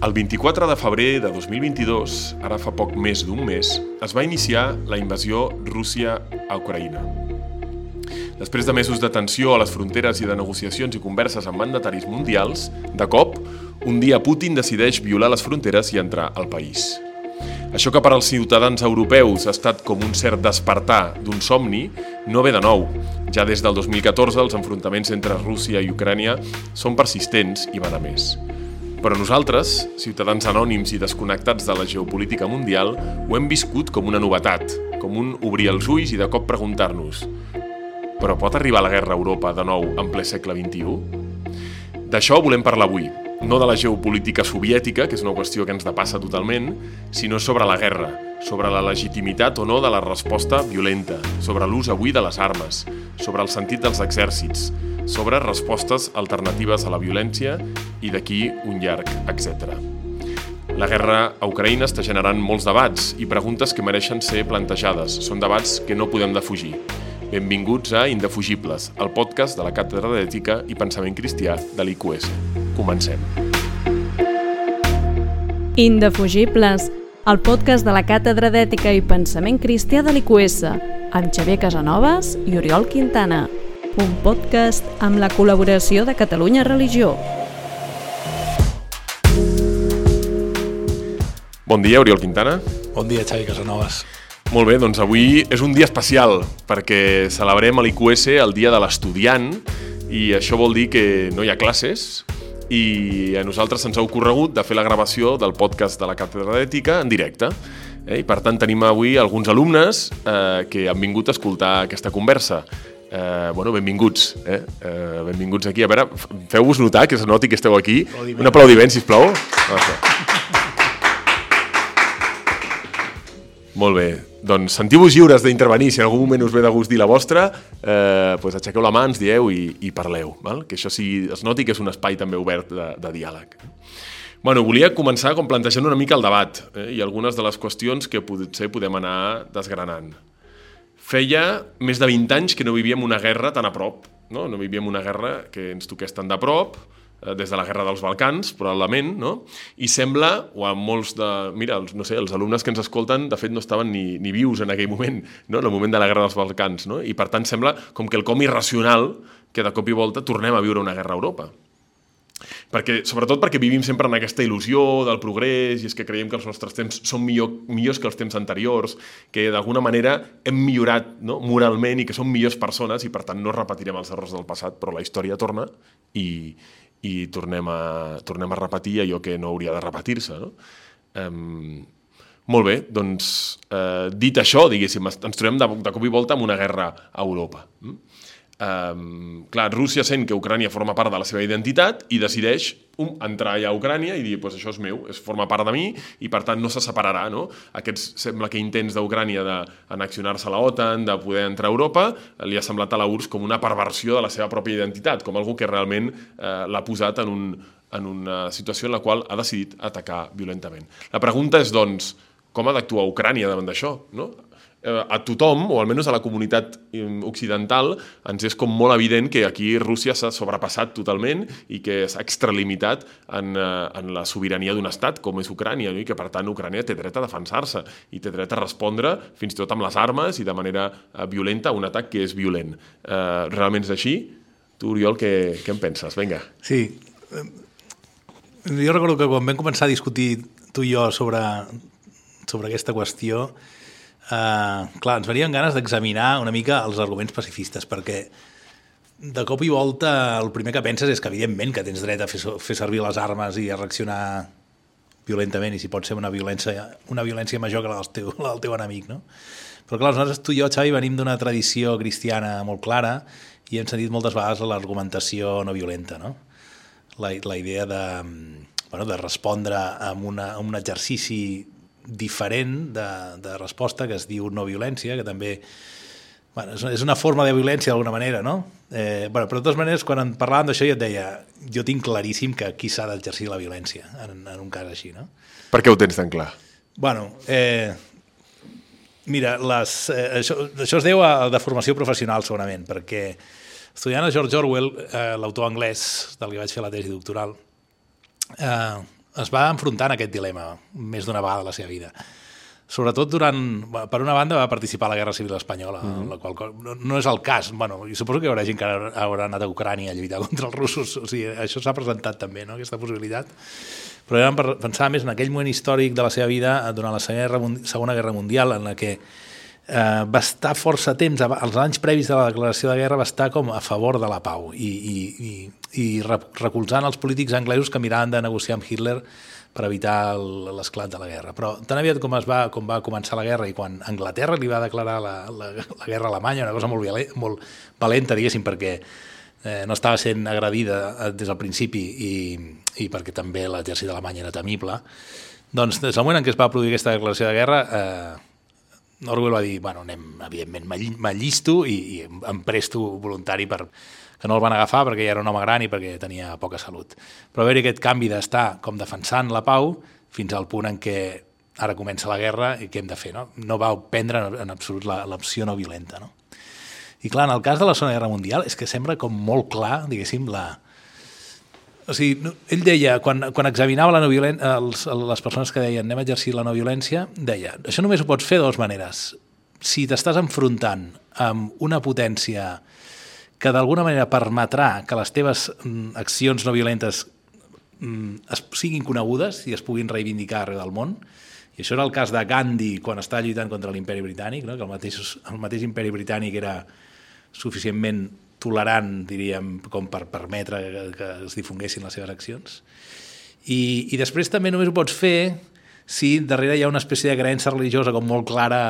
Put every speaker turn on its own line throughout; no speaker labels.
El 24 de febrer de 2022, ara fa poc més d'un mes, es va iniciar la invasió Rússia a Ucraïna. Després de mesos de tensió a les fronteres i de negociacions i converses amb mandataris mundials, de cop, un dia Putin decideix violar les fronteres i entrar al país. Això que per als ciutadans europeus ha estat com un cert despertar d'un somni, no ve de nou. Ja des del 2014 els enfrontaments entre Rússia i Ucrània són persistents i van a més. Però nosaltres, ciutadans anònims i desconnectats de la geopolítica mundial, ho hem viscut com una novetat, com un obrir els ulls i de cop preguntar-nos però pot arribar la guerra a Europa de nou en ple segle XXI? D'això volem parlar avui, no de la geopolítica soviètica, que és una qüestió que ens depassa totalment, sinó sobre la guerra, sobre la legitimitat o no de la resposta violenta, sobre l'ús avui de les armes, sobre el sentit dels exèrcits, sobre respostes alternatives a la violència i d'aquí un llarg, etc. La guerra a Ucraïna està generant molts debats i preguntes que mereixen ser plantejades. Són debats que no podem defugir. Benvinguts a Indefugibles, el podcast de la Càtedra d'Ètica i Pensament Cristià de l'IQS. Comencem.
Indefugibles, el podcast de la Càtedra d'Ètica i Pensament Cristià de l'IQS, amb Xavier Casanovas i Oriol Quintana un podcast amb la col·laboració de Catalunya Religió.
Bon dia, Oriol Quintana.
Bon dia, Xavi Casanovas.
Molt bé, doncs avui és un dia especial perquè celebrem a l'IQS el Dia de l'Estudiant i això vol dir que no hi ha classes i a nosaltres ens ha ocorregut de fer la gravació del podcast de la Càtedra d'Ètica en directe. Eh? I per tant tenim avui alguns alumnes eh, que han vingut a escoltar aquesta conversa. Eh, bueno, benvinguts, eh? eh? benvinguts aquí. A veure, feu-vos notar que es noti que esteu aquí. Aplaudiment. Un aplaudiment, sisplau. Molt bé, doncs sentiu-vos lliures d'intervenir, si en algun moment us ve de gust dir la vostra, eh, pues aixequeu la mà, ens dieu i, i parleu, val? que això sí, es noti que és un espai també obert de, de diàleg. Bueno, volia començar com plantejant una mica el debat eh, i algunes de les qüestions que potser podem anar desgranant. Feia més de 20 anys que no vivíem una guerra tan a prop, no? No vivíem una guerra que ens toqués tan de prop, des de la guerra dels Balcans, probablement, no? I sembla, o a molts de... Mira, els, no sé, els alumnes que ens escolten, de fet, no estaven ni, ni vius en aquell moment, no? En el moment de la guerra dels Balcans, no? I, per tant, sembla com que el com irracional que de cop i volta tornem a viure una guerra a Europa. Perquè, sobretot perquè vivim sempre en aquesta il·lusió del progrés i és que creiem que els nostres temps són millor, millors que els temps anteriors, que d'alguna manera hem millorat no? moralment i que som millors persones i per tant no repetirem els errors del passat, però la història torna i, i tornem, a, tornem a repetir allò que no hauria de repetir-se. No? Um, molt bé, doncs, eh, dit això, diguéssim, ens trobem de, de cop i volta amb una guerra a Europa. Mm? Um, clar, Rússia sent que Ucrània forma part de la seva identitat i decideix um, entrar allà a Ucrània i dir pues això és meu, és forma part de mi i per tant no se separarà. No? Aquests sembla que intents d'Ucrània d'anaccionar-se a la OTAN, de poder entrar a Europa, li ha semblat a la URSS com una perversió de la seva pròpia identitat, com algú que realment eh, l'ha posat en, un, en una situació en la qual ha decidit atacar violentament. La pregunta és, doncs, com ha d'actuar Ucrània davant d'això? No? Eh, a tothom, o almenys a la comunitat occidental, ens és com molt evident que aquí Rússia s'ha sobrepassat totalment i que s'ha extralimitat en, eh, en la sobirania d'un estat com és Ucrània, i que per tant Ucrània té dret a defensar-se i té dret a respondre fins i tot amb les armes i de manera eh, violenta a un atac que és violent. Realment és així? Tu, Oriol, què, què en penses? Vinga.
Sí. Jo recordo que quan vam començar a discutir tu i jo sobre, sobre aquesta qüestió, Uh, clar, ens venien ganes d'examinar una mica els arguments pacifistes, perquè de cop i volta el primer que penses és que evidentment que tens dret a fer, fer servir les armes i a reaccionar violentament i si pot ser una violència, una violència major que la del teu, la del teu enemic, no? Però clar, nosaltres tu i jo, Xavi, venim d'una tradició cristiana molt clara i hem sentit moltes vegades l'argumentació no violenta, no? La, la idea de, bueno, de respondre amb, una, amb un exercici diferent de, de resposta que es diu no violència, que també bueno, és una forma de violència d'alguna manera, no? Eh, bueno, però de totes maneres, quan en parlàvem d'això jo et deia, jo tinc claríssim que aquí s'ha d'exercir la violència en, en un cas així, no?
Per què ho tens tan clar?
Bueno, eh, mira, les, eh, això, això es deu a de formació professional segurament, perquè estudiant a George Orwell, eh, l'autor anglès del que vaig fer la tesi doctoral, eh, es va enfrontar en aquest dilema més d'una vegada a la seva vida. Sobretot durant... Per una banda va participar a la Guerra Civil Espanyola, mm -hmm. la qual no, no és el cas. Bueno, i suposo que hi haurà gent que haurà anat a Ucrània a lluitar contra els russos. O sigui, això s'ha presentat també, no?, aquesta possibilitat. Però ja pensava més en aquell moment històric de la seva vida durant la Segona Guerra Mundial, en la que eh, va estar força temps, als anys previs de la declaració de guerra, va estar com a favor de la pau i, i, i, i recolzant els polítics anglesos que miraven de negociar amb Hitler per evitar l'esclat de la guerra. Però tan aviat com, es va, com va començar la guerra i quan Anglaterra li va declarar la, la, la guerra a Alemanya, una cosa molt, molt valenta, diguéssim, perquè eh, no estava sent agredida eh, des del principi i, i perquè també l'exèrcit alemany era temible, doncs des del moment en què es va produir aquesta declaració de guerra eh, Orwell va dir, bueno, anem, evidentment, m'allisto i, i em presto voluntari per que no el van agafar perquè ja era un home gran i perquè tenia poca salut. Però haver-hi aquest canvi d'estar com defensant la pau fins al punt en què ara comença la guerra i què hem de fer, no? No va prendre en absolut l'opció no violenta, no? I clar, en el cas de la Segona Guerra Mundial és que sembla com molt clar, diguéssim, la, o sigui, ell deia, quan, quan examinava la no violència, els, les persones que deien anem a exercir la no violència, deia, això només ho pots fer de dues maneres. Si t'estàs enfrontant amb una potència que d'alguna manera permetrà que les teves mm, accions no violentes mm, es, siguin conegudes i es puguin reivindicar arreu del món, i això era el cas de Gandhi quan estava lluitant contra l'imperi britànic, no? que el mateix, el mateix imperi britànic era suficientment tolerant, diríem, com per permetre que, que es difonguessin les seves accions. I, I després també només ho pots fer si darrere hi ha una espècie de creença religiosa com molt clara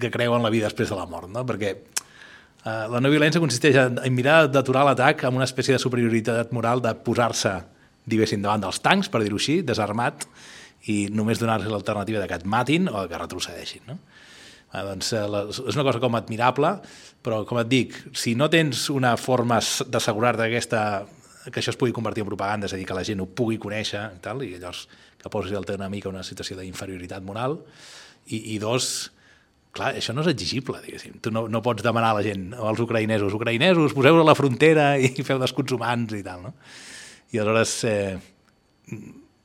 que creu en la vida després de la mort, no? perquè eh, la no violència consisteix en, en mirar d'aturar l'atac amb una espècie de superioritat moral de posar-se, diguéssim, davant dels tancs, per dir-ho així, desarmat, i només donar-los l'alternativa de que et matin o que retrocedeixin. No? Ah, doncs, eh, és una cosa com admirable, però com et dic, si no tens una forma d'assegurar-te aquesta que això es pugui convertir en propaganda, és a dir, que la gent ho pugui conèixer i tal, i llavors que posis el teu enemic en una situació d'inferioritat moral, i, i dos, clar, això no és exigible, diguéssim. Tu no, no pots demanar a la gent, o als ucraïnesos, ucraïnesos, poseu a la frontera i feu d'escuts humans i tal, no? I aleshores, eh,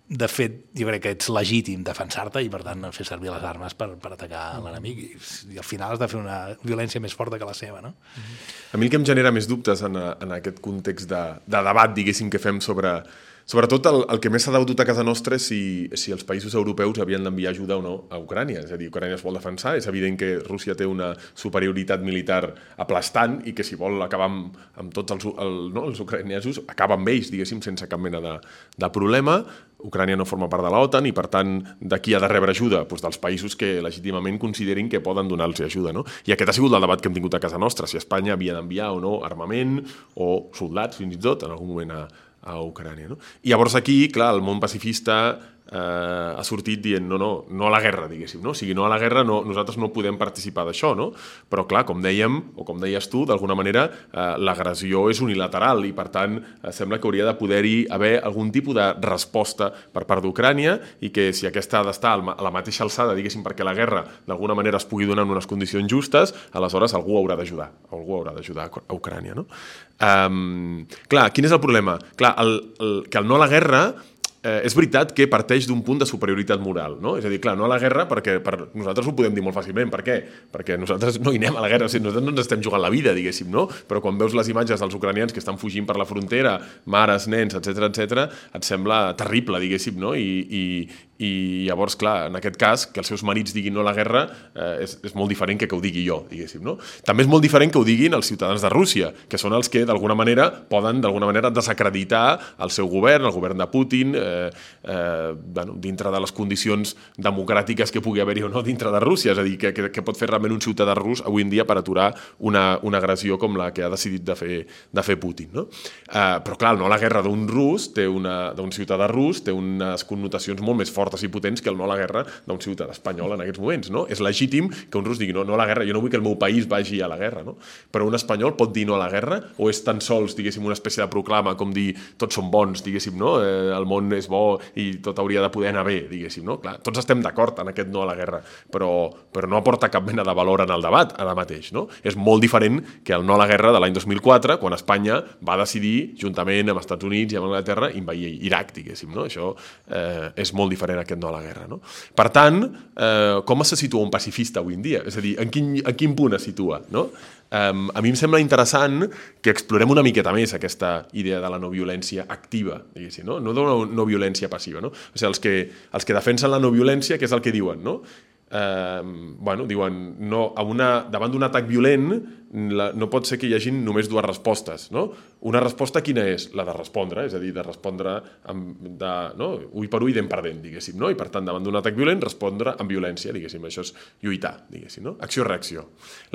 de fet, jo crec que ets legítim defensar-te i, per tant, fer servir les armes per, per atacar mm. l'enemic. I, I al final has de fer una violència més forta que la seva, no? Mm
-hmm. A mi el que em genera més dubtes en, en aquest context de, de debat, diguéssim, que fem sobre Sobretot el, el que més s'ha debatut a casa nostra és si, si els països europeus havien d'enviar ajuda o no a Ucrània. És a dir, Ucrània es vol defensar, és evident que Rússia té una superioritat militar aplastant i que si vol acabar amb, amb tots els, el, no, els ucraïnesos, acaba amb ells, diguéssim, sense cap mena de, de problema. Ucrània no forma part de l'OTAN i, per tant, d'aquí ha de rebre ajuda doncs, dels països que legítimament considerin que poden donar-los ajuda. No? I aquest ha sigut el debat que hem tingut a casa nostra, si Espanya havia d'enviar o no armament o soldats, fins i tot, en algun moment a, a Ucrània. No? I llavors aquí, clar, el món pacifista eh, ha sortit dient no, no, no a la guerra, diguéssim, no? O sigui, no a la guerra, no, nosaltres no podem participar d'això, no? Però, clar, com dèiem, o com deies tu, d'alguna manera, eh, l'agressió és unilateral i, per tant, eh, sembla que hauria de poder-hi haver algun tipus de resposta per part d'Ucrània i que si aquesta ha d'estar a la mateixa alçada, diguéssim, perquè la guerra d'alguna manera es pugui donar en unes condicions justes, aleshores algú haurà d'ajudar, algú haurà d'ajudar a Ucrània, no? Um, clar, quin és el problema? Clar, el, el, que el no a la guerra eh, és veritat que parteix d'un punt de superioritat moral, no? És a dir, clar, no a la guerra perquè per, nosaltres ho podem dir molt fàcilment. Per què? Perquè nosaltres no hi anem a la guerra, o sigui, nosaltres no ens estem jugant la vida, diguéssim, no? Però quan veus les imatges dels ucranians que estan fugint per la frontera, mares, nens, etc etc, et sembla terrible, diguéssim, no? I, i, i llavors, clar, en aquest cas, que els seus marits diguin no a la guerra eh, és, és molt diferent que que ho digui jo, diguéssim, no? També és molt diferent que ho diguin els ciutadans de Rússia, que són els que, d'alguna manera, poden, d'alguna manera, desacreditar el seu govern, el govern de Putin, eh, eh, bueno, dintre de les condicions democràtiques que pugui haver-hi o no dintre de Rússia, és a dir, que, que, que pot fer realment un ciutadà rus avui en dia per aturar una, una agressió com la que ha decidit de fer, de fer Putin, no? Eh, però, clar, no la guerra d'un rus, té d'un ciutadà rus, té unes connotacions molt més fortes fortes i potents que el no a la guerra d'un ciutadà espanyol en aquests moments. No? És legítim que un rus digui no, no a la guerra, jo no vull que el meu país vagi a la guerra. No? Però un espanyol pot dir no a la guerra o és tan sols, diguéssim, una espècie de proclama com dir tots són bons, diguéssim, no? Eh, el món és bo i tot hauria de poder anar bé, diguéssim. No? Clar, tots estem d'acord en aquest no a la guerra, però, però no aporta cap mena de valor en el debat ara mateix. No? És molt diferent que el no a la guerra de l'any 2004, quan Espanya va decidir, juntament amb Estats Units i amb Anglaterra, invair Iraq, diguéssim. No? Això eh, és molt diferent aquest no a la guerra. No? Per tant, eh, com se situa un pacifista avui en dia? És a dir, en quin, en quin punt es situa? No? Um, a mi em sembla interessant que explorem una miqueta més aquesta idea de la no violència activa, diguéssim, no? no de no, no violència passiva. No? O sigui, els que, els que defensen la no violència, què és el que diuen? No? eh, bueno, diuen, no, a una, davant d'un atac violent la, no pot ser que hi hagin només dues respostes. No? Una resposta quina és? La de respondre, és a dir, de respondre amb, de, no? ull per ull, dent per dent, diguéssim. No? I per tant, davant d'un atac violent, respondre amb violència, diguéssim. Això és lluitar, diguéssim. No? Acció-reacció.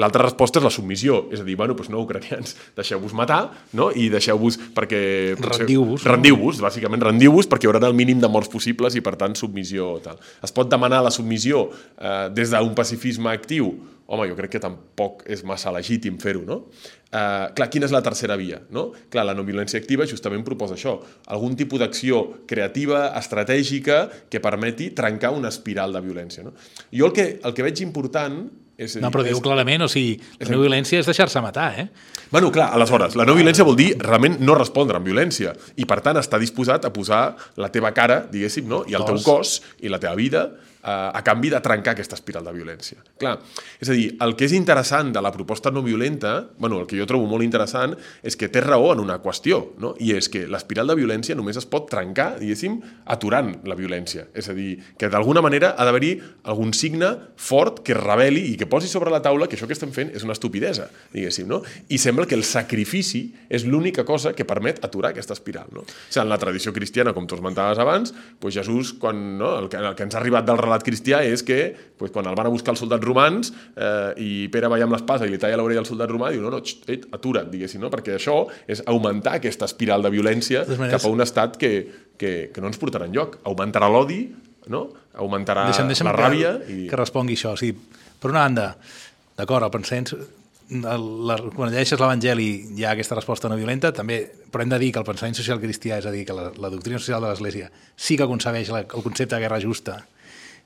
L'altra resposta és la submissió, és a dir, bueno, doncs no, ucranians, deixeu-vos matar no? i deixeu-vos perquè...
Rendiu-vos.
Rendiu-vos, bàsicament rendiu-vos perquè hi haurà el mínim de morts possibles i per tant submissió tal. Es pot demanar la submissió eh, des d'un pacifisme actiu home, jo crec que tampoc és massa legítim fer-ho, no? Uh, clar, quina és la tercera via? No? Clar, la no violència activa justament proposa això, algun tipus d'acció creativa, estratègica, que permeti trencar una espiral de violència. No? Jo el que, el que veig important és
no, però diu és, clarament, o sigui, la no violència és deixar-se matar, eh?
Bueno, clar, aleshores, la no violència vol dir realment no respondre amb violència i, per tant, estar disposat a posar la teva cara, diguéssim, no? i el teu cos i la teva vida a, a canvi de trencar aquesta espiral de violència. Clar, és a dir, el que és interessant de la proposta no violenta, bueno, el que jo trobo molt interessant, és que té raó en una qüestió, no? i és que l'espiral de violència només es pot trencar, diguéssim, aturant la violència. És a dir, que d'alguna manera ha d'haver-hi algun signe fort que reveli i que posi sobre la taula que això que estem fent és una estupidesa, diguéssim, no? I sembla que el sacrifici és l'única cosa que permet aturar aquesta espiral, no? O sigui, en la tradició cristiana, com tu esmentaves abans, doncs Jesús, quan, no, el, que, el que ens ha arribat del relat cristià és que pues, quan el van a buscar els soldats romans eh, i Pere va amb l'espasa i li talla l'orella al soldat romà, diu, no, no, xt, et, atura't, diguéssim, no? perquè això és augmentar aquesta espiral de violència maneres... cap a un estat que, que, que no ens portarà enlloc. Augmentarà l'odi, no? augmentarà deixem, deixem la ràbia.
Que, i... que respongui això. O sigui, per una banda, d'acord, el pensament la, quan llegeixes l'Evangeli hi ha aquesta resposta no violenta, també, però hem de dir que el pensament social cristià, és a dir, que la, la doctrina social de l'Església sí que concebeix la, el concepte de guerra justa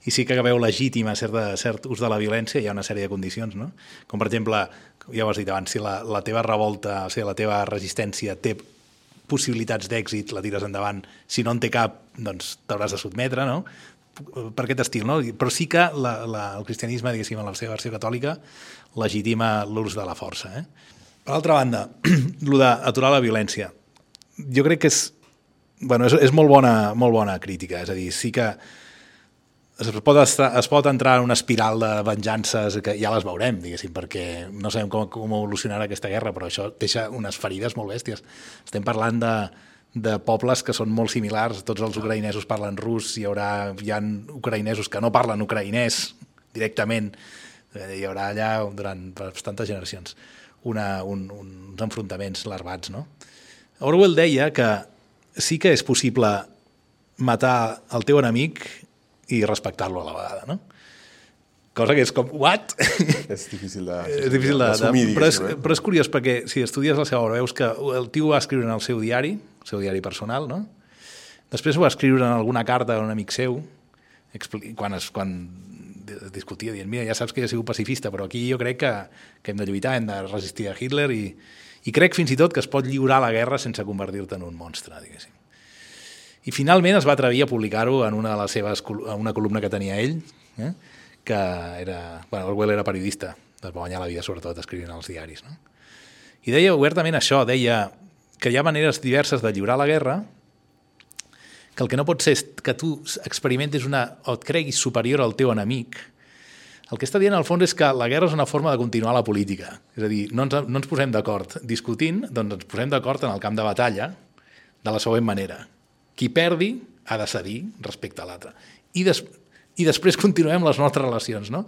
i sí que veu legítima cert, de, cert ús de la violència, hi ha una sèrie de condicions, no? Com per exemple, ja ho has dit abans, si la, la teva revolta, o sigui, la teva resistència té possibilitats d'èxit, la tires endavant, si no en té cap, doncs t'hauràs de sotmetre, no? per aquest estil, no? Però sí que la, la, el cristianisme, diguéssim, en la seva versió catòlica, legitima l'ús de la força. Eh? Per altra banda, el d'aturar la violència. Jo crec que és, bueno, és, és molt, bona, molt bona crítica, és a dir, sí que es pot, estar, es pot entrar en una espiral de venjances que ja les veurem, diguéssim, perquè no sabem com, com evolucionarà aquesta guerra, però això deixa unes ferides molt bèsties. Estem parlant de, de pobles que són molt similars, tots els ucraïnesos parlen rus, hi haurà hi ha ucraïnesos que no parlen ucraïnès directament, eh, hi haurà allà durant bastantes generacions una, un, uns enfrontaments larvats. No? Orwell deia que sí que és possible matar el teu enemic i respectar-lo a la vegada, no? Cosa que és com, what?
És difícil de...
és difícil de, de, però, és, eh? però és curiós perquè si estudies la seva obra veus que el tio va escriure en el seu diari, el seu diari personal, no? Després ho va escriure en alguna carta a un amic seu, quan, es, quan discutia, dient, mira, ja saps que jo he sigut pacifista, però aquí jo crec que, que hem de lluitar, hem de resistir a Hitler i, i crec fins i tot que es pot lliurar la guerra sense convertir-te en un monstre, diguéssim. I finalment es va atrevir a publicar-ho en una de les seves, en una columna que tenia ell, eh? que era... Bueno, Orwell era periodista, es va guanyar la vida sobretot escrivint als diaris. No? I deia obertament això, deia que hi ha maneres diverses de lliurar la guerra, que el que no pot ser és que tu experimentis una, o et creguis superior al teu enemic, el que està dient al fons és que la guerra és una forma de continuar la política. És a dir, no ens, no ens posem d'acord discutint, doncs ens posem d'acord en el camp de batalla de la següent manera qui perdi ha de cedir respecte a l'altre. I, des, I després continuem les nostres relacions, no?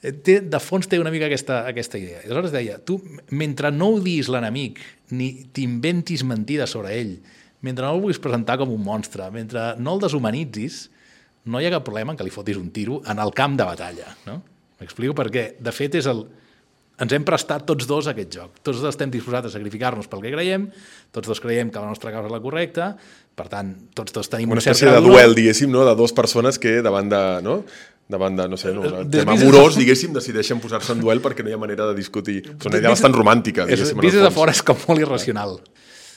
Eh, té, de fons té una mica aquesta, aquesta idea. Aleshores deia, tu, mentre no odiis l'enemic, ni t'inventis mentides sobre ell, mentre no el vulguis presentar com un monstre, mentre no el deshumanitzis, no hi ha cap problema en que li fotis un tiro en el camp de batalla, no? M'explico? Perquè, de fet, és el, ens hem prestat tots dos a aquest joc. Tots dos estem disposats a sacrificar-nos pel que creiem, tots dos creiem que la nostra causa és la correcta, per tant, tots dos tenim
Una
un cert
espècie de duel, diguéssim, no? de dues persones que davant de... No? davant de, no sé, no, un
Des-
tema amorós, diguéssim, decideixen posar-se en duel perquè no hi ha manera de discutir. És una idea bastant romàntica,
És,
diguéssim,
vist des de fora és com molt irracional.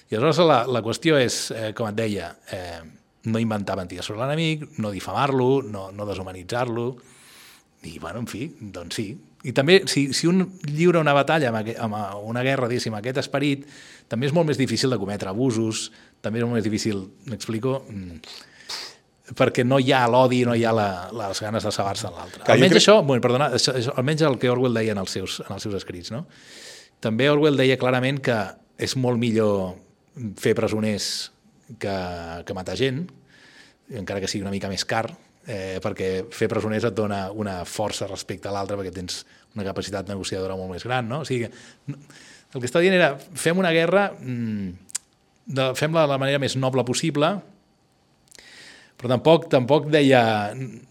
I aleshores la, la qüestió és, eh, com et deia, eh, no inventar mentides sobre l'enemic, no difamar-lo, no, no deshumanitzar-lo, i, bueno, en fi, doncs sí. I també, si, si un lliura una batalla amb, aqu amb eh, una guerra, diguéssim, aquest esperit, també és molt més difícil de cometre abusos, també és molt més difícil, m'explico, mm, perquè no hi ha l'odi, no hi ha la, les ganes de sabar-se en l'altre. Almenys
crec-
això, bueno, perdona, això, això, almenys el que Orwell deia en els seus, en els seus escrits, no? També Orwell deia clarament que és molt millor fer presoners que, que matar gent, encara que sigui una mica més car, eh, perquè fer presoners et dona una força respecte a l'altre perquè tens una capacitat negociadora molt més gran, no? O sigui, que, el que està dient era, fem una guerra, mm, de, fem-la de la manera més noble possible, però tampoc, tampoc deia... mm,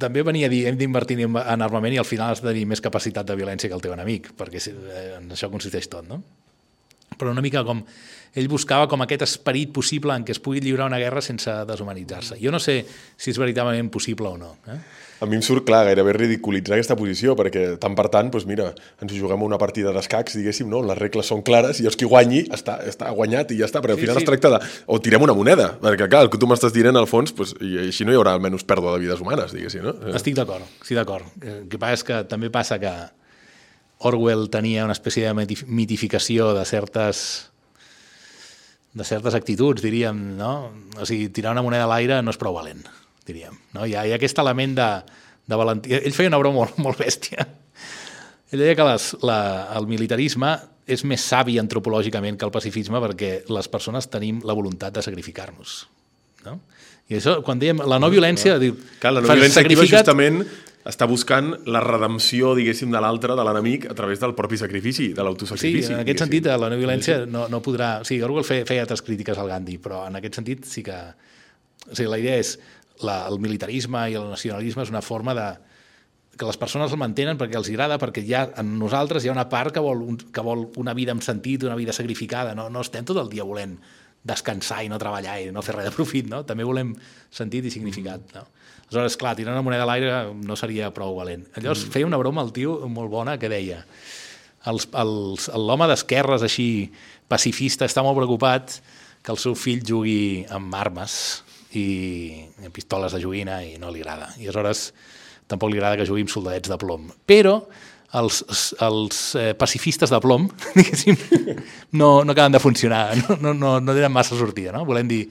També venia a dir hem d'invertir en en armament i al final has de tenir més capacitat de violència que el teu enemic, perquè eh, en això consisteix tot, no? Però una mica com... Ell buscava com aquest esperit possible en què es pugui lliurar una guerra sense deshumanitzar-se. Jo no sé si és veritablement possible o no. Eh?
A mi em surt clar gairebé ridiculitzar aquesta posició, perquè tant per tant, doncs mira, ens juguem una partida d'escacs, diguéssim, no? les regles són clares i els qui guanyi està, està guanyat i ja està, perquè al
Sí,
final
sí.
es tracta de... O tirem una moneda, perquè clar, el que tu m'estàs dient al fons, doncs, i així no hi haurà almenys pèrdua de vides humanes, diguéssim, no?
Estic d'acord, estic d'acord. Eh, El que passa és que també passa que Orwell tenia una espècie de miti- mitificació de certes de certes actituds, diríem, no? O sigui, tirar una moneda a l'aire no és prou valent, diríem. No? Hi, ha, hi ha aquest element de, de valentia. Ell feia una broma molt, molt bèstia. Ell deia que les, la, el militarisme és més savi antropològicament que el pacifisme perquè les persones tenim la voluntat de sacrificar-nos. No? I això, quan dèiem la no violència... Diu,
Clar, la no violència activa justament està buscant la redempció, diguéssim, de l'altre, de l'enemic, a través del propi sacrifici, de
Sí,
l'autosacrifici.
en aquest sentit, la no violència no, no podrà... O sigui, Orwell feia, feia altres crítiques al Gandhi, però en aquest sentit sí que... O sigui, la idea és la, el militarisme i el nacionalisme és una forma de que les persones el mantenen perquè els agrada, perquè ha, en nosaltres hi ha una part que vol, un, que vol una vida amb sentit, una vida sacrificada, no, no estem tot el dia volent descansar i no treballar i no fer res de profit, no? també volem sentit i significat. No? Aleshores, clar, tirar una moneda a l'aire no seria prou valent. Llavors feia una broma al tio molt bona que deia l'home d'esquerres així pacifista està molt preocupat que el seu fill jugui amb armes i amb pistoles de joguina i no li agrada. I aleshores tampoc li agrada que jugui amb soldadets de plom. Però els, els eh, pacifistes de plom, diguéssim, no, no acaben de funcionar, no, no, no, no tenen massa sortida, no? Volem dir,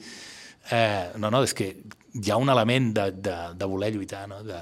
eh, no, no, és que hi ha un element de, de, de voler lluitar, no? De,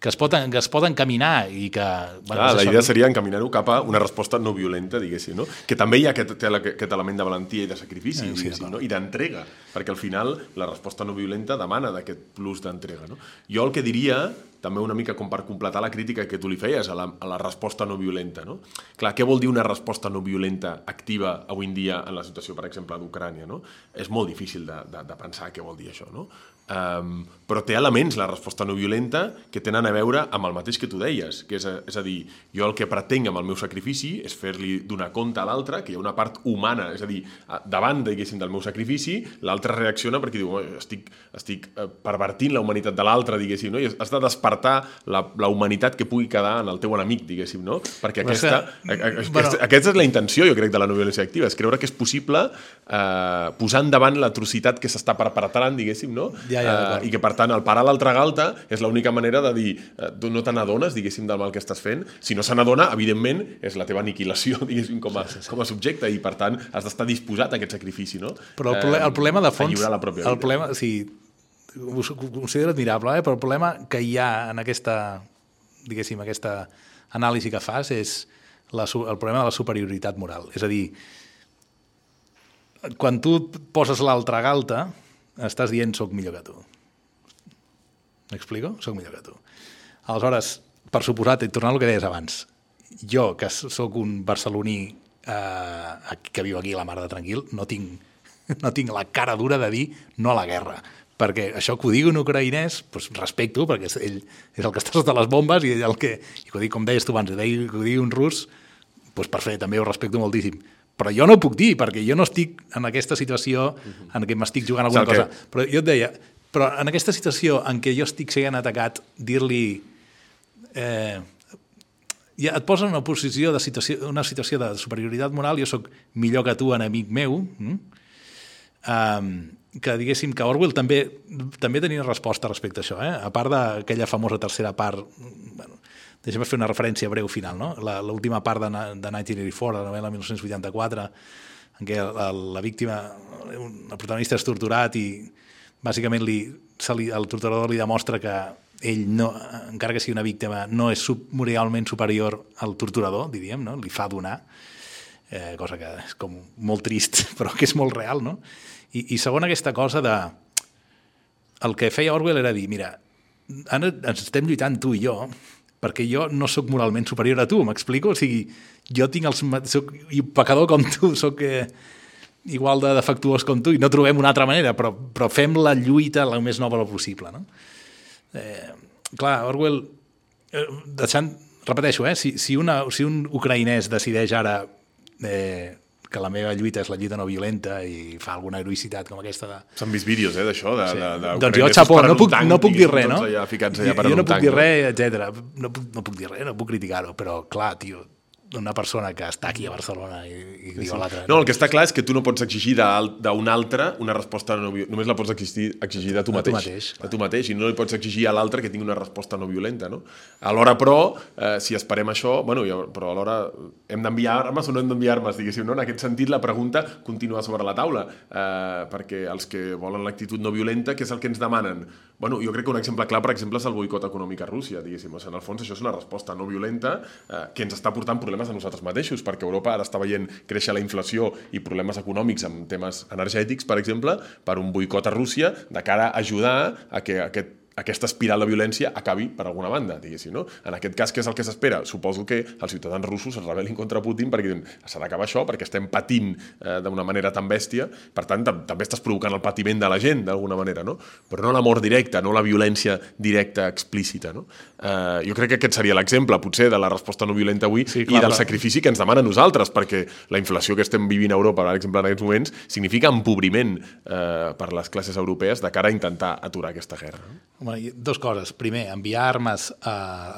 que es pot, que es pot encaminar i que... Bueno,
Clar, la idea seria encaminar-ho cap a una resposta no violenta, diguéssim, no? Que també hi ha aquest, aquest element de valentia i de sacrifici,
Eh, sí,
diguéssim, no? i d'entrega, perquè al final la resposta no violenta demana d'aquest plus d'entrega. No? Jo el que diria, també una mica com per completar la crítica que tu li feies a la, a la resposta no violenta, no? Clar, què vol dir una resposta no violenta activa avui en dia en la situació, per exemple, d'Ucrània, no? És molt difícil de, de, de pensar què vol dir això, no? Um, però té elements, la resposta no violenta, que tenen a veure amb el mateix que tu deies, que és a, és a dir, jo el que pretenc amb el meu sacrifici és fer-li donar compte a l'altre, que hi ha una part humana, és a dir, a- davant, diguéssim, del meu sacrifici, l'altre reacciona perquè diu, "Oi, estic, estic eh, pervertint la humanitat de l'altre, diguéssim, no? i has de despertar la, la humanitat que pugui quedar en el teu enemic, diguéssim, no? Perquè aquesta,
que-
a- a- aquesta,
bueno.
aquesta és la intenció, jo crec, de la no violència activa, és creure que és possible eh, posar endavant l'atrocitat que s'està perpetrant, diguéssim, no?
Ja, ja, d'acord.
eh, I que, per tant, el parar l'altra galta és l'única manera de dir eh, tu no te n'adones, diguéssim, del mal que estàs fent. Si no se n'adona, evidentment, és la teva aniquilació, diguéssim, com a, com a subjecte, i, per tant, has d'estar disposat a aquest sacrifici, no?
Però el, proble el problema de fons...
la pròpia vida.
el problema, sí, ho considero admirable, eh? però el problema que hi ha en aquesta, diguéssim, aquesta anàlisi que fas és la, el problema de la superioritat moral. És a dir, quan tu poses l'altra galta, estàs dient soc millor que tu. M'explico? Soc millor que tu. Aleshores, per suposat, tornant al que deies abans, jo, que sóc un barceloní eh, que viu aquí a la mar de tranquil, no tinc, no tinc la cara dura de dir no a la guerra. perquè això que ho digui un ucraïnès, doncs respecto, perquè ell és el que està sota les bombes i el que, i que ho digui, com deies tu abans, que ho digui un rus, doncs perfecte, també ho respecto moltíssim. Però jo no puc dir, perquè jo no estic en aquesta situació en què m'estic jugant alguna cosa. Però jo et deia, però en aquesta situació en què jo estic sent atacat, dir-li... Eh, ja et posa en una posició de situació, una situació de superioritat moral, jo sóc millor que tu, enemic meu, mm? um, que diguéssim que Orwell també, també tenia resposta respecte a això, eh? a part d'aquella famosa tercera part, bueno, deixa'm fer una referència breu final, no? l'última part de, de 1984, la novel·la 1984, en què la, la víctima, el protagonista és torturat i bàsicament li, se li, el torturador li demostra que ell, no, encara que sigui una víctima, no és moralment superior al torturador, diríem, no? li fa donar, eh, cosa que és com molt trist, però que és molt real, no? I, i segon, aquesta cosa de... El que feia Orwell era dir, mira, ara ens estem lluitant tu i jo, perquè jo no sóc moralment superior a tu, m'explico? O sigui, jo tinc els... Soc pecador com tu, sóc eh, igual de defectuós com tu, i no trobem una altra manera, però, però fem la lluita el més noble possible, no? Eh, clar, Orwell, eh, deixant, repeteixo, eh, si, si, una, si un ucraïnès decideix ara eh, que la meva lluita és la lluita no violenta i fa alguna heroïcitat com aquesta de...
S'han vist vídeos, eh, d'això, de, sí. de, de,
doncs jo, xapó, no puc, no puc dir res, no?
Allà, allà
jo, jo no puc dir res, etc. No, puc, no puc dir res, no puc criticar-ho, però clar, tio, d'una persona que està aquí a Barcelona i, i diu sí. a l'altre...
No, el que està clar és que tu no pots exigir d'un altre una resposta no violenta. Només la pots exigir, exigir de tu mateix.
De tu mateix,
de tu mateix. I no li pots exigir a l'altre que tingui una resposta no violenta, no? Alhora, però, eh, si esperem això... Bueno, ja, però alhora hem d'enviar armes o no hem d'enviar armes, diguéssim, no? En aquest sentit, la pregunta continua sobre la taula. Eh, perquè els que volen l'actitud no violenta, què és el que ens demanen? Bueno, jo crec que un exemple clar, per exemple, és el boicot econòmic a Rússia, diguéssim. O sigui, en el fons, això és una resposta no violenta eh, que ens està portant problemes a nosaltres mateixos, perquè Europa ara està veient créixer la inflació i problemes econòmics amb temes energètics, per exemple, per un boicot a Rússia de cara a ajudar a que aquest aquesta espiral de violència acabi per alguna banda, diguéssim, no? En aquest cas, què és el que s'espera? Suposo que els ciutadans russos es rebel·lin contra Putin perquè diuen s'ha d'acabar això, perquè estem patint eh, d'una manera tan bèstia, per tant, també estàs provocant el patiment de la gent, d'alguna manera, no? Però no la mort directa, no la violència directa explícita, no? Eh, jo crec que aquest seria l'exemple, potser, de la resposta no violenta avui sí, clar, i del clar. sacrifici que ens demana a nosaltres, perquè la inflació que estem vivint a Europa, per exemple, en aquests moments, significa empobriment eh, per les classes europees de cara a intentar aturar aquesta guerra. No?
Home, dos coses. Primer, enviar armes a,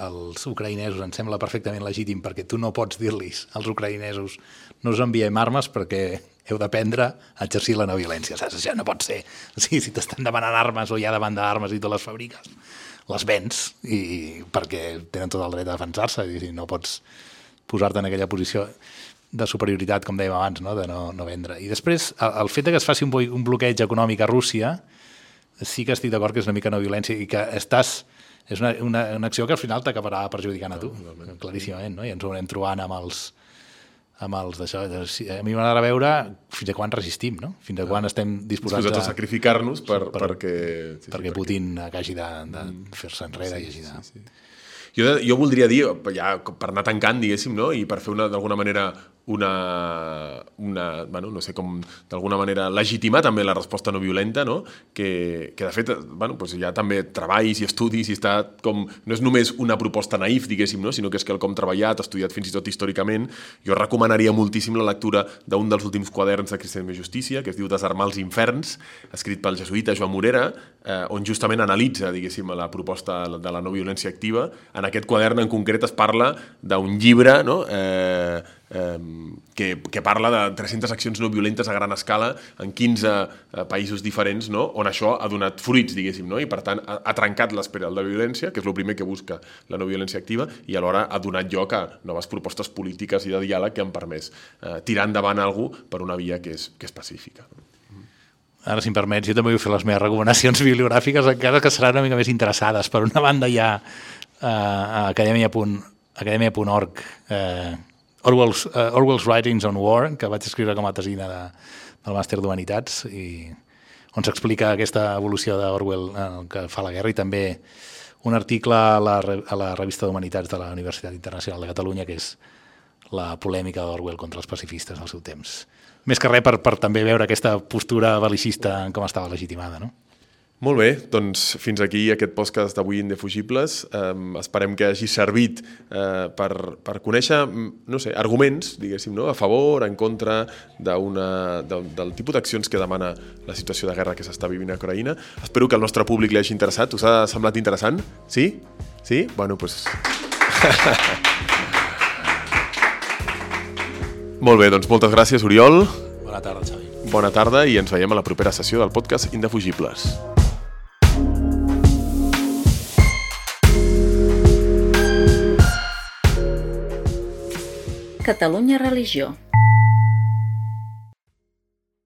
als ucraïnesos em sembla perfectament legítim perquè tu no pots dir-los als ucraïnesos no us enviem armes perquè heu d'aprendre a exercir la no violència. Saps? Això no pot ser. O sigui, si t'estan demanant armes o hi ha demanda d'armes i tu les fabriques, les vens i, perquè tenen tot el dret a defensar-se i no pots posar-te en aquella posició de superioritat, com dèiem abans, no? de no, no vendre. I després, el, el fet que es faci un, un bloqueig econòmic a Rússia sí que estic d'acord que és una mica no violència i que estàs és una, una, una acció que al final t'acabarà perjudicant a tu, no, claríssimament, no? i ens ho anem trobant amb els amb els d'això. A mi m'agrada veure fins a quan resistim, no? Fins a quan estem disposats,
disposats a, a sacrificar-nos per, per, perquè...
Sí, perquè Putin perquè... hagi de, de mm. fer-se enrere sí, i hagi de... Sí, sí.
Jo, jo voldria dir, ja per anar tancant, diguéssim, no? i per fer d'alguna manera una, una bueno, no sé com d'alguna manera legitimar també la resposta no violenta, no? Que, que de fet bueno, doncs hi ha també treballs i estudis i està com, no és només una proposta naïf, diguéssim, no? sinó que és que el com treballat, estudiat fins i tot històricament, jo recomanaria moltíssim la lectura d'un dels últims quaderns de Cristianisme i Justícia, que es diu Desarmar els inferns, escrit pel jesuïta Joan Morera, eh, on justament analitza, diguéssim, la proposta de la no violència activa. En aquest quadern en concret es parla d'un llibre, no? eh, que, que parla de 300 accions no violentes a gran escala en 15 eh, països diferents, no? on això ha donat fruits, diguéssim, no? i per tant ha, ha trencat l'espiral de violència, que és el primer que busca la no violència activa, i alhora ha donat lloc a noves propostes polítiques i de diàleg que han permès eh, tirar endavant algú per una via que és, que és pacífica.
Ara, si em permets, jo també vull fer les meves recomanacions bibliogràfiques, encara que seran una mica més interessades. Per una banda hi ha eh, a acadèmia.org acadèmia eh, Orwell's, uh, Orwell's Writings on War, que vaig escriure com a tesina de, del màster d'Humanitats, i on s'explica aquesta evolució d'Orwell eh, que fa la guerra i també un article a la, a la revista d'Humanitats de la Universitat Internacional de Catalunya que és la polèmica d'Orwell contra els pacifistes al seu temps. Més que res per, per també veure aquesta postura belicista com estava legitimada, no?
Molt bé, doncs fins aquí aquest podcast d'avui Indefugibles. Um, esperem que hagi servit uh, per, per conèixer, no sé, arguments, diguéssim, no? a favor, en contra una, de, del tipus d'accions que demana la situació de guerra que s'està vivint a Ucraïna. Espero que el nostre públic li hagi interessat. Us ha semblat interessant? Sí? Sí? Bueno, doncs... Molt bé, doncs moltes gràcies, Oriol.
Bona tarda, Xavi.
Bona tarda i ens veiem a la propera sessió del podcast Indefugibles.
Catalunya Religió